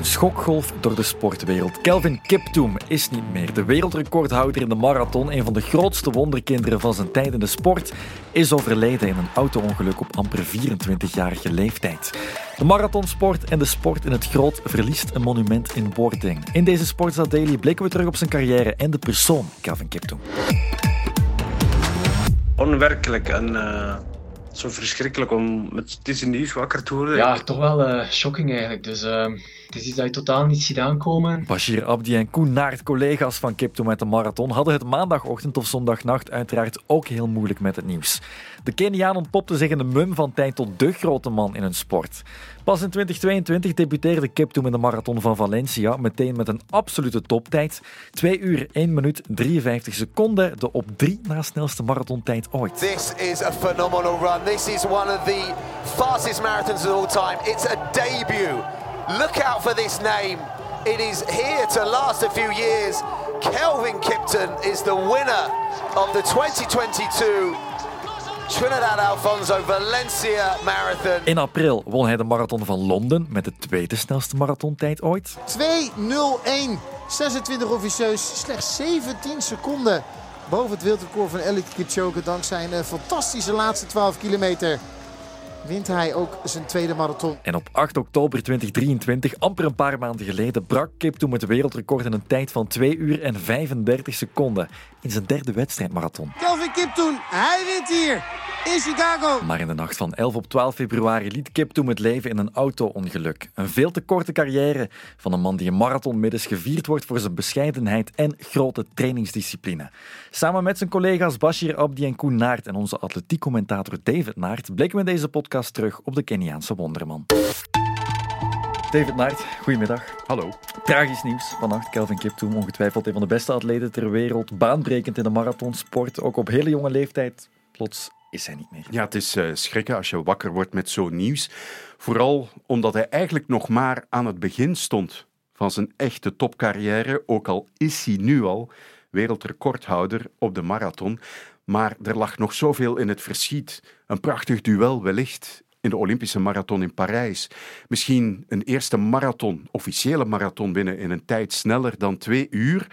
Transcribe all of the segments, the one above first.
Een schokgolf door de sportwereld. Kelvin Kiptoum is niet meer. De wereldrecordhouder in de marathon, een van de grootste wonderkinderen van zijn tijd in de sport, is overleden in een auto-ongeluk op amper 24-jarige leeftijd. De marathonsport en de sport in het groot verliest een monument in wording. In deze Sportza Daily blikken we terug op zijn carrière en de persoon Kelvin Kiptoum. Onwerkelijk en uh, zo verschrikkelijk om met deze nieuws wakker te worden. Ja, toch wel uh, shocking eigenlijk. Dus uh, het is iets dat je totaal niet ziet aankomen. Bashir Abdi en Koen Naert, collega's van Kiptoum met de marathon, hadden het maandagochtend of zondagnacht uiteraard ook heel moeilijk met het nieuws. De Keniaan ontpopte zich in de mum van tijd tot de grote man in hun sport. Pas in 2022 debuteerde Kiptoum in de marathon van Valencia, meteen met een absolute toptijd. 2 uur, 1 minuut, 53 seconden, de op 3 na snelste marathontijd ooit. This is a phenomenal run. This is one of the fastest marathons of all time. It's a debut. Look out for this name. It is here to last a few years. Kelvin Kipton is the winner of the 2022 Trinidad Alfonso Valencia Marathon. In april won hij de marathon van Londen met de tweede snelste marathontijd ooit. 2.01. 26 officieus, slechts 17 seconden boven het wereldrecord van Elliot Kipchoge dankzij een fantastische laatste 12 kilometer wint hij ook zijn tweede marathon. En op 8 oktober 2023, amper een paar maanden geleden, brak Kip toen het wereldrecord in een tijd van 2 uur en 35 seconden in zijn derde wedstrijdmarathon. Kelvin Kiptoen, hij wint hier in Chicago. Maar in de nacht van 11 op 12 februari liet Kiptoen het leven in een auto-ongeluk. Een veel te korte carrière van een man die een marathonmiddels gevierd wordt voor zijn bescheidenheid en grote trainingsdiscipline. Samen met zijn collega's Bashir Abdi en Koen Naert en onze atletiekcommentator David Naert blikken we in deze podcast terug op de Keniaanse wonderman. David Naert, goedemiddag. Hallo. Tragisch nieuws vannacht. Kelvin Kiptoum, ongetwijfeld een van de beste atleten ter wereld. Baanbrekend in de marathonsport. Ook op hele jonge leeftijd. Plots is hij niet meer. Ja, het is uh, schrikken als je wakker wordt met zo'n nieuws. Vooral omdat hij eigenlijk nog maar aan het begin stond van zijn echte topcarrière. Ook al is hij nu al wereldrecordhouder op de marathon. Maar er lag nog zoveel in het verschiet. Een prachtig duel wellicht in de Olympische marathon in Parijs. Misschien een eerste marathon, officiële marathon binnen in een tijd sneller dan twee uur.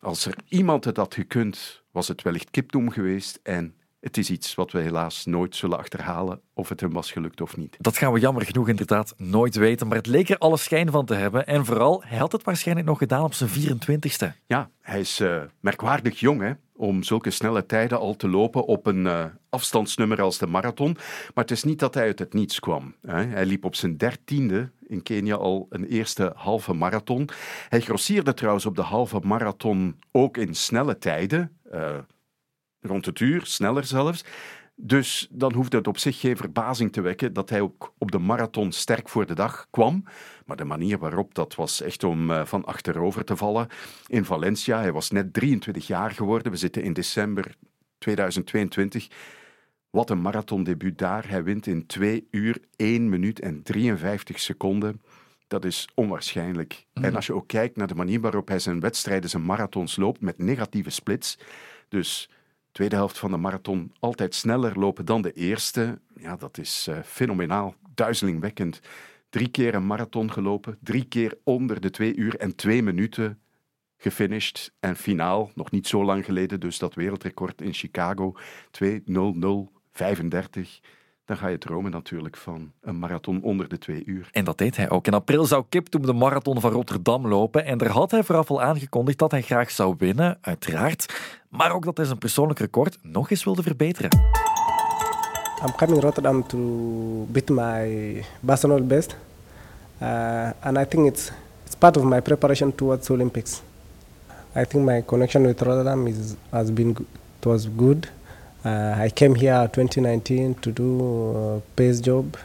Als er iemand het had gekund, was het wellicht Kiptoum geweest. En het is iets wat we helaas nooit zullen achterhalen of het hem was gelukt of niet. Dat gaan we jammer genoeg inderdaad nooit weten, maar het leek er alle schijn van te hebben. En vooral, hij had het waarschijnlijk nog gedaan op zijn 24ste. Ja, hij is uh, merkwaardig jong hè, om zulke snelle tijden al te lopen op een uh, afstandsnummer als de marathon. Maar het is niet dat hij uit het niets kwam. Hè. Hij liep op zijn dertiende in Kenia al een eerste halve marathon. Hij grossierde trouwens op de halve marathon ook in snelle tijden. Uh, rond het uur, sneller zelfs. Dus dan hoefde het op zich geen verbazing te wekken dat hij ook op de marathon sterk voor de dag kwam. Maar de manier waarop, dat was echt om uh, van achterover te vallen. In Valencia, hij was net 23 jaar geworden. We zitten in december 2022. Wat een marathondebuut daar. Hij wint in 2 uur, 1 minuut en 53 seconden. Dat is onwaarschijnlijk. Mm. En als je ook kijkt naar de manier waarop hij zijn wedstrijden, zijn marathons loopt met negatieve splits. Dus tweede helft van de marathon altijd sneller lopen dan de eerste. Ja, dat is uh, fenomenaal, duizelingwekkend. Drie keer een marathon gelopen, drie keer onder de twee uur en twee minuten gefinished. En finaal, nog niet zo lang geleden, dus dat wereldrecord in Chicago, 2.00.35 dan ga je dromen natuurlijk van een marathon onder de twee uur. En dat deed hij ook. In april zou Kiptoum de marathon van Rotterdam lopen en daar had hij vooraf al aangekondigd dat hij graag zou winnen, uiteraard, maar ook dat hij zijn persoonlijk record nog eens wilde verbeteren. I'm coming to Rotterdam to beat my Barcelona best, uh, and I think it's it's part of my preparation towards Olympics. I think my connection with Rotterdam is has been it was good. Uh, I came here 2019 to do a pace job.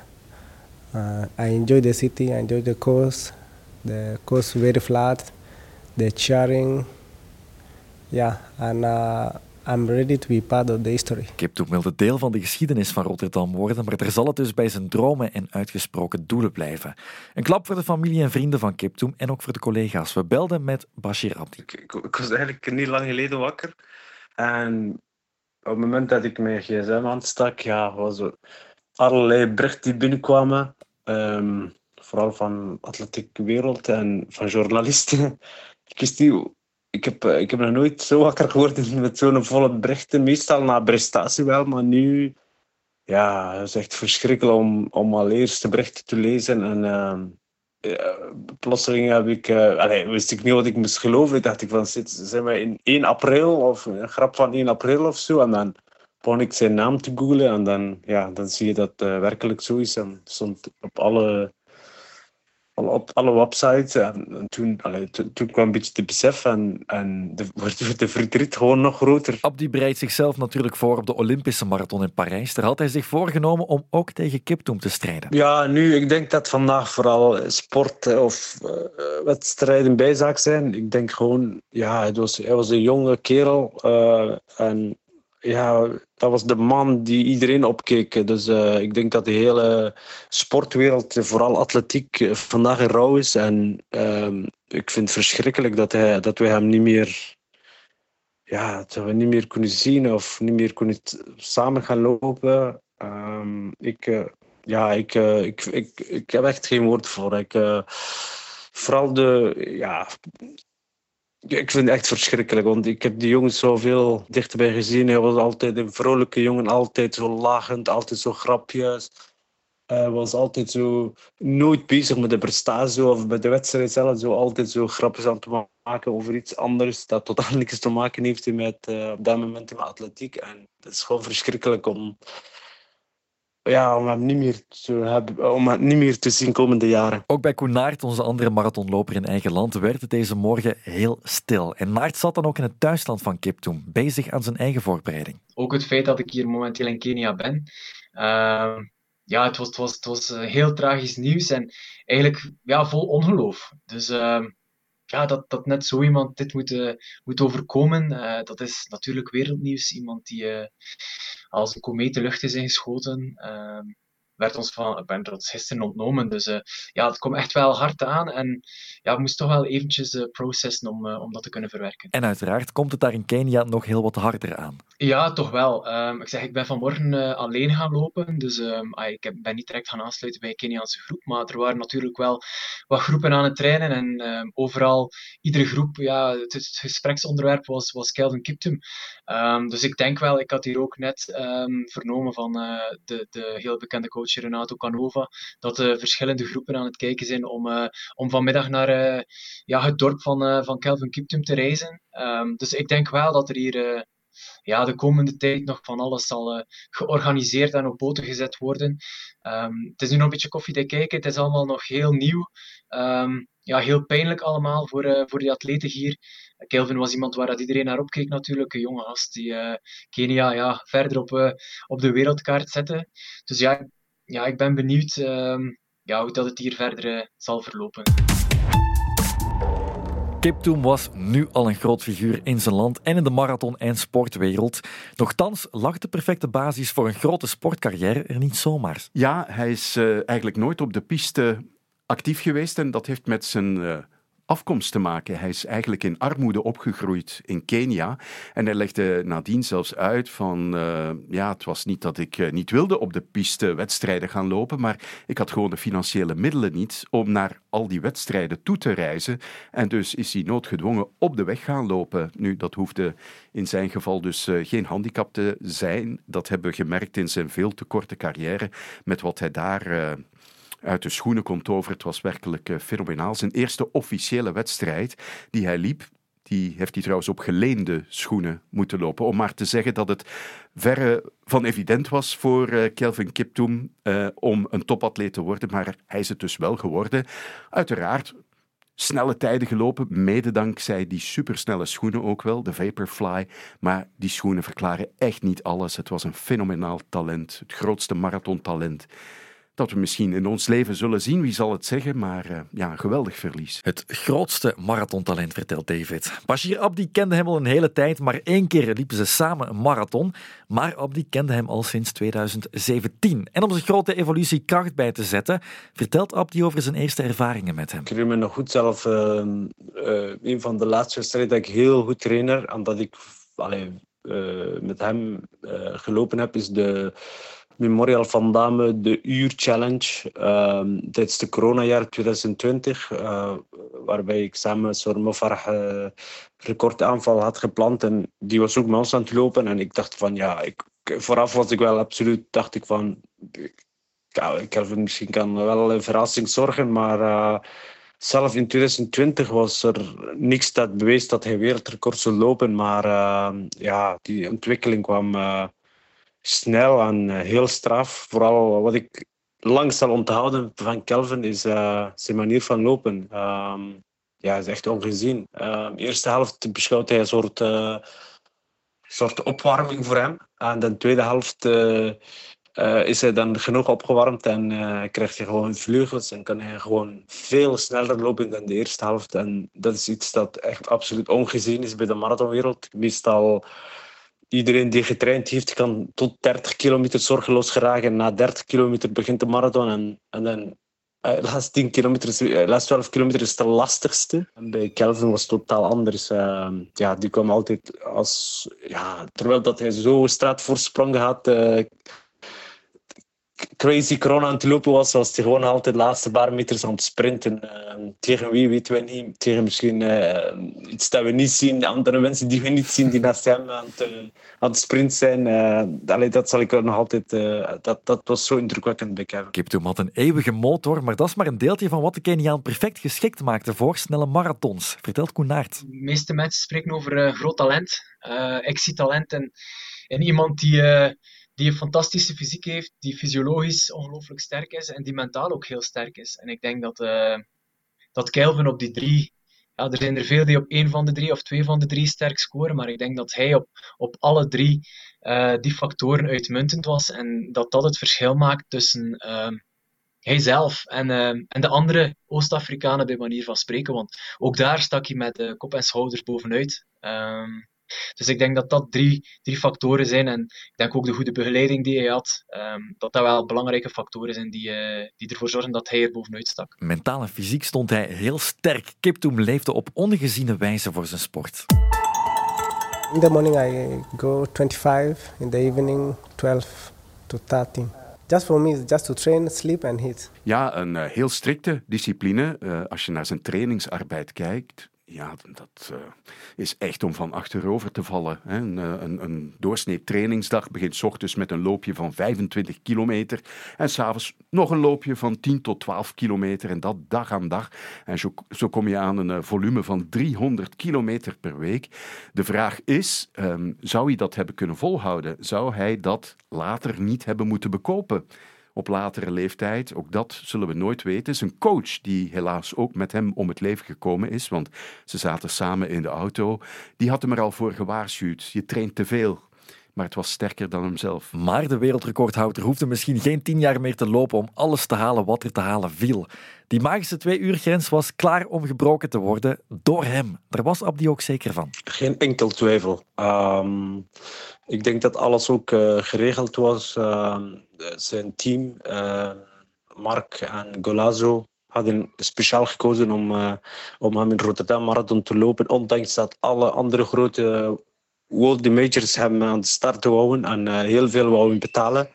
Uh, I enjoy the city, I enjoy the coast. The coast very flat, the cheering. Yeah, and uh, I'm ready to be part of the history. Kiptoum wilde deel van de geschiedenis van Rotterdam worden, maar er zal het dus bij zijn dromen en uitgesproken doelen blijven. Een klap voor de familie en vrienden van Kiptoum en ook voor de collega's. We belden met Bashir Abdi. Ik, ik, ik was eigenlijk niet lang geleden wakker. En op het moment dat ik mijn gsm aanstak, ja, was er allerlei berichten die binnenkwamen. Um, vooral van atletiek wereld en van journalisten. ik wist niet, ik heb, eh, ik heb nog nooit zo wakker geworden met zo'n volle berichten. Meestal na prestatie wel, maar nu ja, het is echt verschrikkelijk om, om al eerste berichten te lezen. En uh, plotseling heb ik, allez, wist ik niet wat ik moest geloven. Ik dacht ik van, zijn we in 1 april of een grap van 1 april of zo? En dan begon ik zijn naam te googlen en dan, ja, dan zie je dat werkelijk zo is. En stond op alle op alle websites. En, toen, allee, toen kwam een beetje te besef en, en de, wordt de verdriet gewoon nog groter. Abdi bereidt zichzelf natuurlijk voor op de Olympische marathon in Parijs. Daar had hij zich voorgenomen om ook tegen Kiptoum te strijden. Ja, nu, ik denk dat vandaag vooral sport of uh, wedstrijden bijzaak zijn. Ik denk gewoon, ja, hij was, hij was een jonge kerel uh, en ja, dat was de man die iedereen opkeek. Dus uh, ik denk dat de hele sportwereld, vooral atletiek, eh, vandaag in rouw is. En uh, ik vind het verschrikkelijk dat, hij, dat we hem niet meer, ja, dat we niet meer kunnen zien of niet meer kunnen samen gaan lopen. Um, ik, uh, ja, ik, ik, ik, ik heb echt geen woord voor. Ik, vooral de, ja, ik vind het echt verschrikkelijk, want ik heb die jongen zoveel dichterbij gezien. Hij was altijd een vrolijke jongen, altijd zo lachend, altijd zo grapjes. Hij was altijd zo nooit bezig met de prestatie of met de wedstrijd zelf. Zo altijd zo grapjes aan het maken over iets anders dat totaal niks te maken heeft met uh, op dat moment met atletiek. En het is gewoon verschrikkelijk om, ja, om hem niet meer te hebben, om hem niet meer te zien komende jaren. Ook bij Koen Naert, onze andere marathonloper in eigen land, werd het deze morgen heel stil. En Naert zat dan ook in het thuisland van Kiptoum, bezig aan zijn eigen voorbereiding. Ook het feit dat ik hier momenteel in Kenia ben. Uh, ja, het was, het was, het was heel tragisch nieuws en eigenlijk ja, vol ongeloof. Dus uh, ja, dat, dat net zo iemand dit moet, uh, moet overkomen, uh, dat is natuurlijk wereldnieuws. Iemand die uh, als een komeet de lucht is ingeschoten. Ehm, werd ons van, werd ons gisteren ontnomen. Dus uh, ja, het komt echt wel hard aan. En ja, we moesten toch wel eventjes uh, processen om, uh, om dat te kunnen verwerken. En uiteraard komt het daar in Kenia nog heel wat harder aan. Ja, toch wel. Um, ik zeg, ik ben vanmorgen alleen gaan lopen. Dus um, ah, ik ben niet direct gaan aansluiten bij een Keniaanse groep. Maar er waren natuurlijk wel wat groepen aan het trainen. En um, overal, iedere groep, ja, het, het gespreksonderwerp was, was Kelvin Kiptum. dus ik denk wel, ik had hier ook net vernomen van de, de heel bekende coach Renato Canova, dat er verschillende groepen aan het kijken zijn om, uh, om vanmiddag naar uh, ja, het dorp van, van Kelvin Kiptum te reizen. Um, dus ik denk wel dat er hier ja, de komende tijd nog van alles zal georganiseerd en op poten gezet worden. Um, het is nu nog een beetje koffiedik kijken, het is allemaal nog heel nieuw. Um, ja, heel pijnlijk allemaal voor, uh, voor die atleten hier. Kelvin was iemand waar dat iedereen naar opkeek natuurlijk. Een jonge gast die Kenia ja, verder op, op de wereldkaart zette. Dus ja, ja, ik ben benieuwd uh, ja, hoe dat het hier verder uh, zal verlopen. Kiptoum was nu al een groot figuur in zijn land en in de marathon- en sportwereld. Nochtans lag de perfecte basis voor een grote sportcarrière er niet zomaar. Ja, hij is uh, eigenlijk nooit op de piste actief geweest en dat heeft met zijn uh, afkomst te maken. Hij is eigenlijk in armoede opgegroeid in Kenia. En hij legde nadien zelfs uit van, uh, ja, het was niet dat ik uh, niet wilde op de piste wedstrijden gaan lopen, maar ik had gewoon de financiële middelen niet om naar al die wedstrijden toe te reizen. En dus is hij noodgedwongen op de weg gaan lopen. Nu, dat hoefde in zijn geval dus uh, geen handicap te zijn. Dat hebben we gemerkt in zijn veel te korte carrière met wat hij daar uit de schoenen komt over. Het was werkelijk uh, fenomenaal. Zijn eerste officiële wedstrijd die hij liep, die heeft hij trouwens op geleende schoenen moeten lopen. Om maar te zeggen dat het verre van evident was voor uh, Kelvin Kiptoum uh, om een topatleet te worden. Maar hij is het dus wel geworden. Uiteraard snelle tijden gelopen, mede dankzij die supersnelle schoenen ook wel, de Vaporfly. Maar die schoenen verklaren echt niet alles. Het was een fenomenaal talent, het grootste marathontalent dat we misschien in ons leven zullen zien. Wie zal het zeggen? Maar uh, ja, een geweldig verlies. Het grootste marathontalent, vertelt David. Bashir Abdi kende hem al een hele tijd, maar één keer liepen ze samen een marathon. Maar Abdi kende hem al sinds 2017. En om zijn grote evolutie kracht bij te zetten, vertelt Abdi over zijn eerste ervaringen met hem. Ik herinner me nog goed zelf, uh, uh, een van de laatste wedstrijden dat ik heel goed trainer, en dat ik allee, met hem gelopen heb, is de Memorial van Dame de Uur Challenge um, tijdens de coronajaar 2020, uh, waarbij ik samen met Farah uh, recordaanval had gepland en die was ook met ons aan het lopen en ik dacht van ja, ik, vooraf was ik wel absoluut, dacht ik van Kelvin misschien kan wel een verrassing zorgen, maar uh, zelf in 2020 was er niks dat bewees dat hij wereldrecord zou lopen. Maar ja, die ontwikkeling kwam snel en heel straf. Vooral wat ik lang zal onthouden van Kelvin is zijn manier van lopen. Um, ja, is echt ongezien. Uh, de eerste helft beschouwt hij een soort, soort opwarming voor hem. En de tweede helft is hij dan genoeg opgewarmd en krijgt hij gewoon vleugels en kan hij gewoon veel sneller lopen dan de eerste helft. En dat is iets dat echt absoluut ongezien is bij de marathonwereld. Meestal iedereen die getraind heeft, kan tot 30 kilometer zorgeloos geraken. Na 30 kilometer begint de marathon en, en dan uh, laatste 10 kilometer, uh, laatste 12 kilometer is de lastigste. Bij Kelvin was het totaal anders. Uh, ja, die kwam altijd als... Ja, terwijl dat hij zo straatvoorsprong had crazy corona aan het lopen was, was hij gewoon altijd de laatste paar meters aan het sprinten. Uh, tegen wie weten we niet. Tegen misschien uh, iets dat we niet zien. Andere mensen die we niet zien, die naast hem aan het, uh, aan het sprint zijn. Allee, dat zal ik nog altijd... dat, dat was zo indrukwekkend bij Kevin. Kiptoum had een eeuwige motor, maar dat is maar een deeltje van wat de Keniaan perfect geschikt maakte voor snelle marathons. Vertelt Koen Naert. De meeste mensen spreken over groot talent. ik zie talent in, in iemand die die een fantastische fysiek heeft, die fysiologisch ongelooflijk sterk is en die mentaal ook heel sterk is. En ik denk dat, uh, dat Kelvin op die drie, ja, er zijn er veel die op één van de drie of twee van de drie sterk scoren, maar ik denk dat hij op, op alle drie uh, die factoren uitmuntend was en dat dat het verschil maakt tussen uh, hijzelf en, en de andere Oost-Afrikanen bij manier van spreken. Want ook daar stak hij met kop en schouders bovenuit. Um, dus ik denk dat dat drie, drie factoren zijn. En ik denk ook de goede begeleiding die hij had, um, dat dat wel belangrijke factoren zijn die, uh, die ervoor zorgen dat hij er bovenuit stak. Mentaal en fysiek stond hij heel sterk. Kiptoum leefde op ongeziene wijze voor zijn sport. In the morning I go 25, in the evening 12 to 13. Just for me, just to train, sleep and hit. Ja, een uh, heel strikte discipline. Uh, als je naar zijn trainingsarbeid kijkt, ja, dat uh, is echt om van achterover te vallen. Een, eh, een, een doorsnee trainingsdag begint s ochtends met een loopje van 25 kilometer en s'avonds nog een loopje van 10 tot 12 kilometer en dat dag aan dag. En zo, zo kom je aan een uh, volume van 300 kilometer per week. De vraag is, um, zou hij dat hebben kunnen volhouden? Zou hij dat later niet hebben moeten bekopen? Op latere leeftijd. Ook dat zullen we nooit weten. een coach die helaas ook met hem om het leven gekomen is, want ze zaten samen in de auto. Die had hem er al voor gewaarschuwd. Je traint te veel. Maar het was sterker dan hemzelf. Maar de wereldrecordhouder hoefde misschien geen tien jaar meer te lopen om alles te halen wat er te halen viel. Die magische twee-uur-grens was klaar om gebroken te worden door hem. Daar was Abdi ook zeker van. Geen enkel twijfel. Um, ik denk dat alles ook uh, geregeld was. Uh, zijn team, uh, Mark en Golazo, hadden speciaal gekozen om, uh, om hem in Rotterdam Marathon te lopen. Ondanks dat alle andere grote world majors hem aan de start houden en uh, heel veel wouden betalen.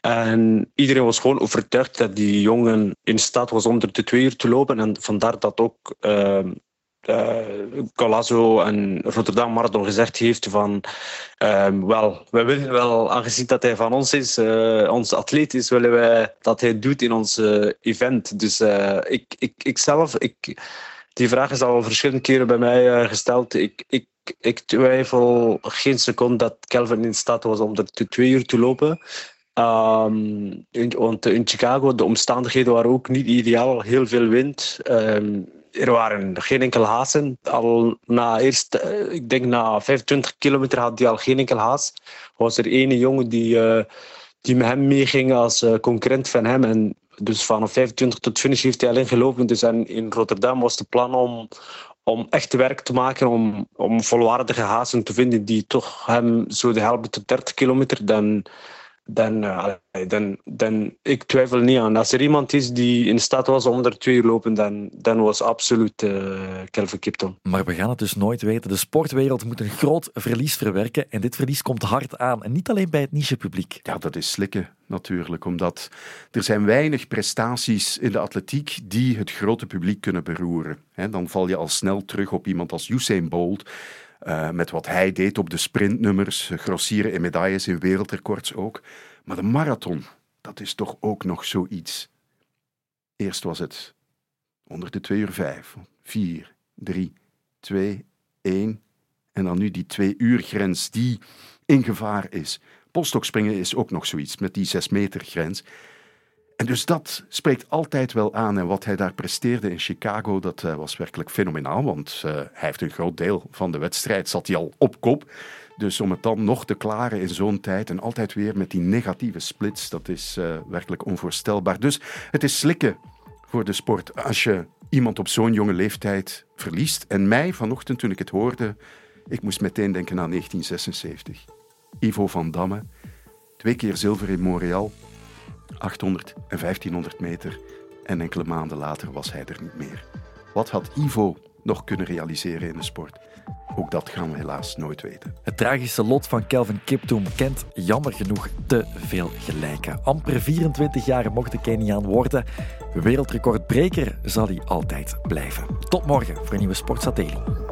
En iedereen was gewoon overtuigd dat die jongen in staat was onder de twee uur te lopen. En vandaar dat ook uh, en Rotterdam Marathon gezegd heeft van uh, wel, we willen wel, aangezien dat hij van ons is, uh, onze atleet is, willen wij dat hij doet in ons event. Dus ik, ik, ik zelf, ik, die vraag is al verschillende keren bij mij gesteld. Ik, ik, ik twijfel geen seconde dat Kelvin in staat was om er twee uur te lopen. Um, in, want in Chicago, de omstandigheden waren ook niet ideaal. Heel veel wind. Um, er waren geen enkele haasen. Al na eerst, eh, ik denk na 25 kilometer had hij al geen enkel haas. Was er ene jongen die, uh, die met hem meeging als concurrent van hem. En dus van 25 tot finish heeft hij alleen gelopen. Dus in Rotterdam was het plan om, om echt werk te maken, om, om volwaardige hazen te vinden die toch hem zo de tot 30 kilometer dan dan, uh, dan, dan ik twijfel niet aan. Als er iemand is die in staat was om er twee uur lopen, dan, dan was absoluut uh, Kelvin Kipton. Maar we gaan het dus nooit weten. De sportwereld moet een groot verlies verwerken en dit verlies komt hard aan. En niet alleen bij het nichepubliek. Ja, dat is slikken natuurlijk, omdat er zijn weinig prestaties in de atletiek die het grote publiek kunnen beroeren. He, dan val je al snel terug op iemand als Usain Bolt, uh, met wat hij deed op de sprintnummers, grossieren in medailles, in wereldrecords ook. Maar de marathon, dat is toch ook nog zoiets. Eerst was het onder de 2 uur 5, 4, 3, 2, 1. En dan nu die 2 uur grens die in gevaar is. Polstokspringen is ook nog zoiets met die 6 meter grens. Dus dat spreekt altijd wel aan. En wat hij daar presteerde in Chicago, dat uh, was werkelijk fenomenaal. Want uh, hij heeft een groot deel van de wedstrijd, zat hij al op kop. Dus om het dan nog te klaren in zo'n tijd en altijd weer met die negatieve splits, dat is uh, werkelijk onvoorstelbaar. Dus het is slikken voor de sport als je iemand op zo'n jonge leeftijd verliest. En mij vanochtend, toen ik het hoorde, ik moest meteen denken aan 1976. Ivo van Damme, twee keer zilver in Montreal, 800 en 1500 meter. En enkele maanden later was hij er niet meer. Wat had Ivo nog kunnen realiseren in de sport? Ook dat gaan we helaas nooit weten. Het tragische lot van Kelvin Kiptoum kent jammer genoeg te veel gelijken. Amper 24 jaar mocht de Keniaan worden. Wereldrecordbreker zal hij altijd blijven. Tot morgen voor een nieuwe Sportsatelliet.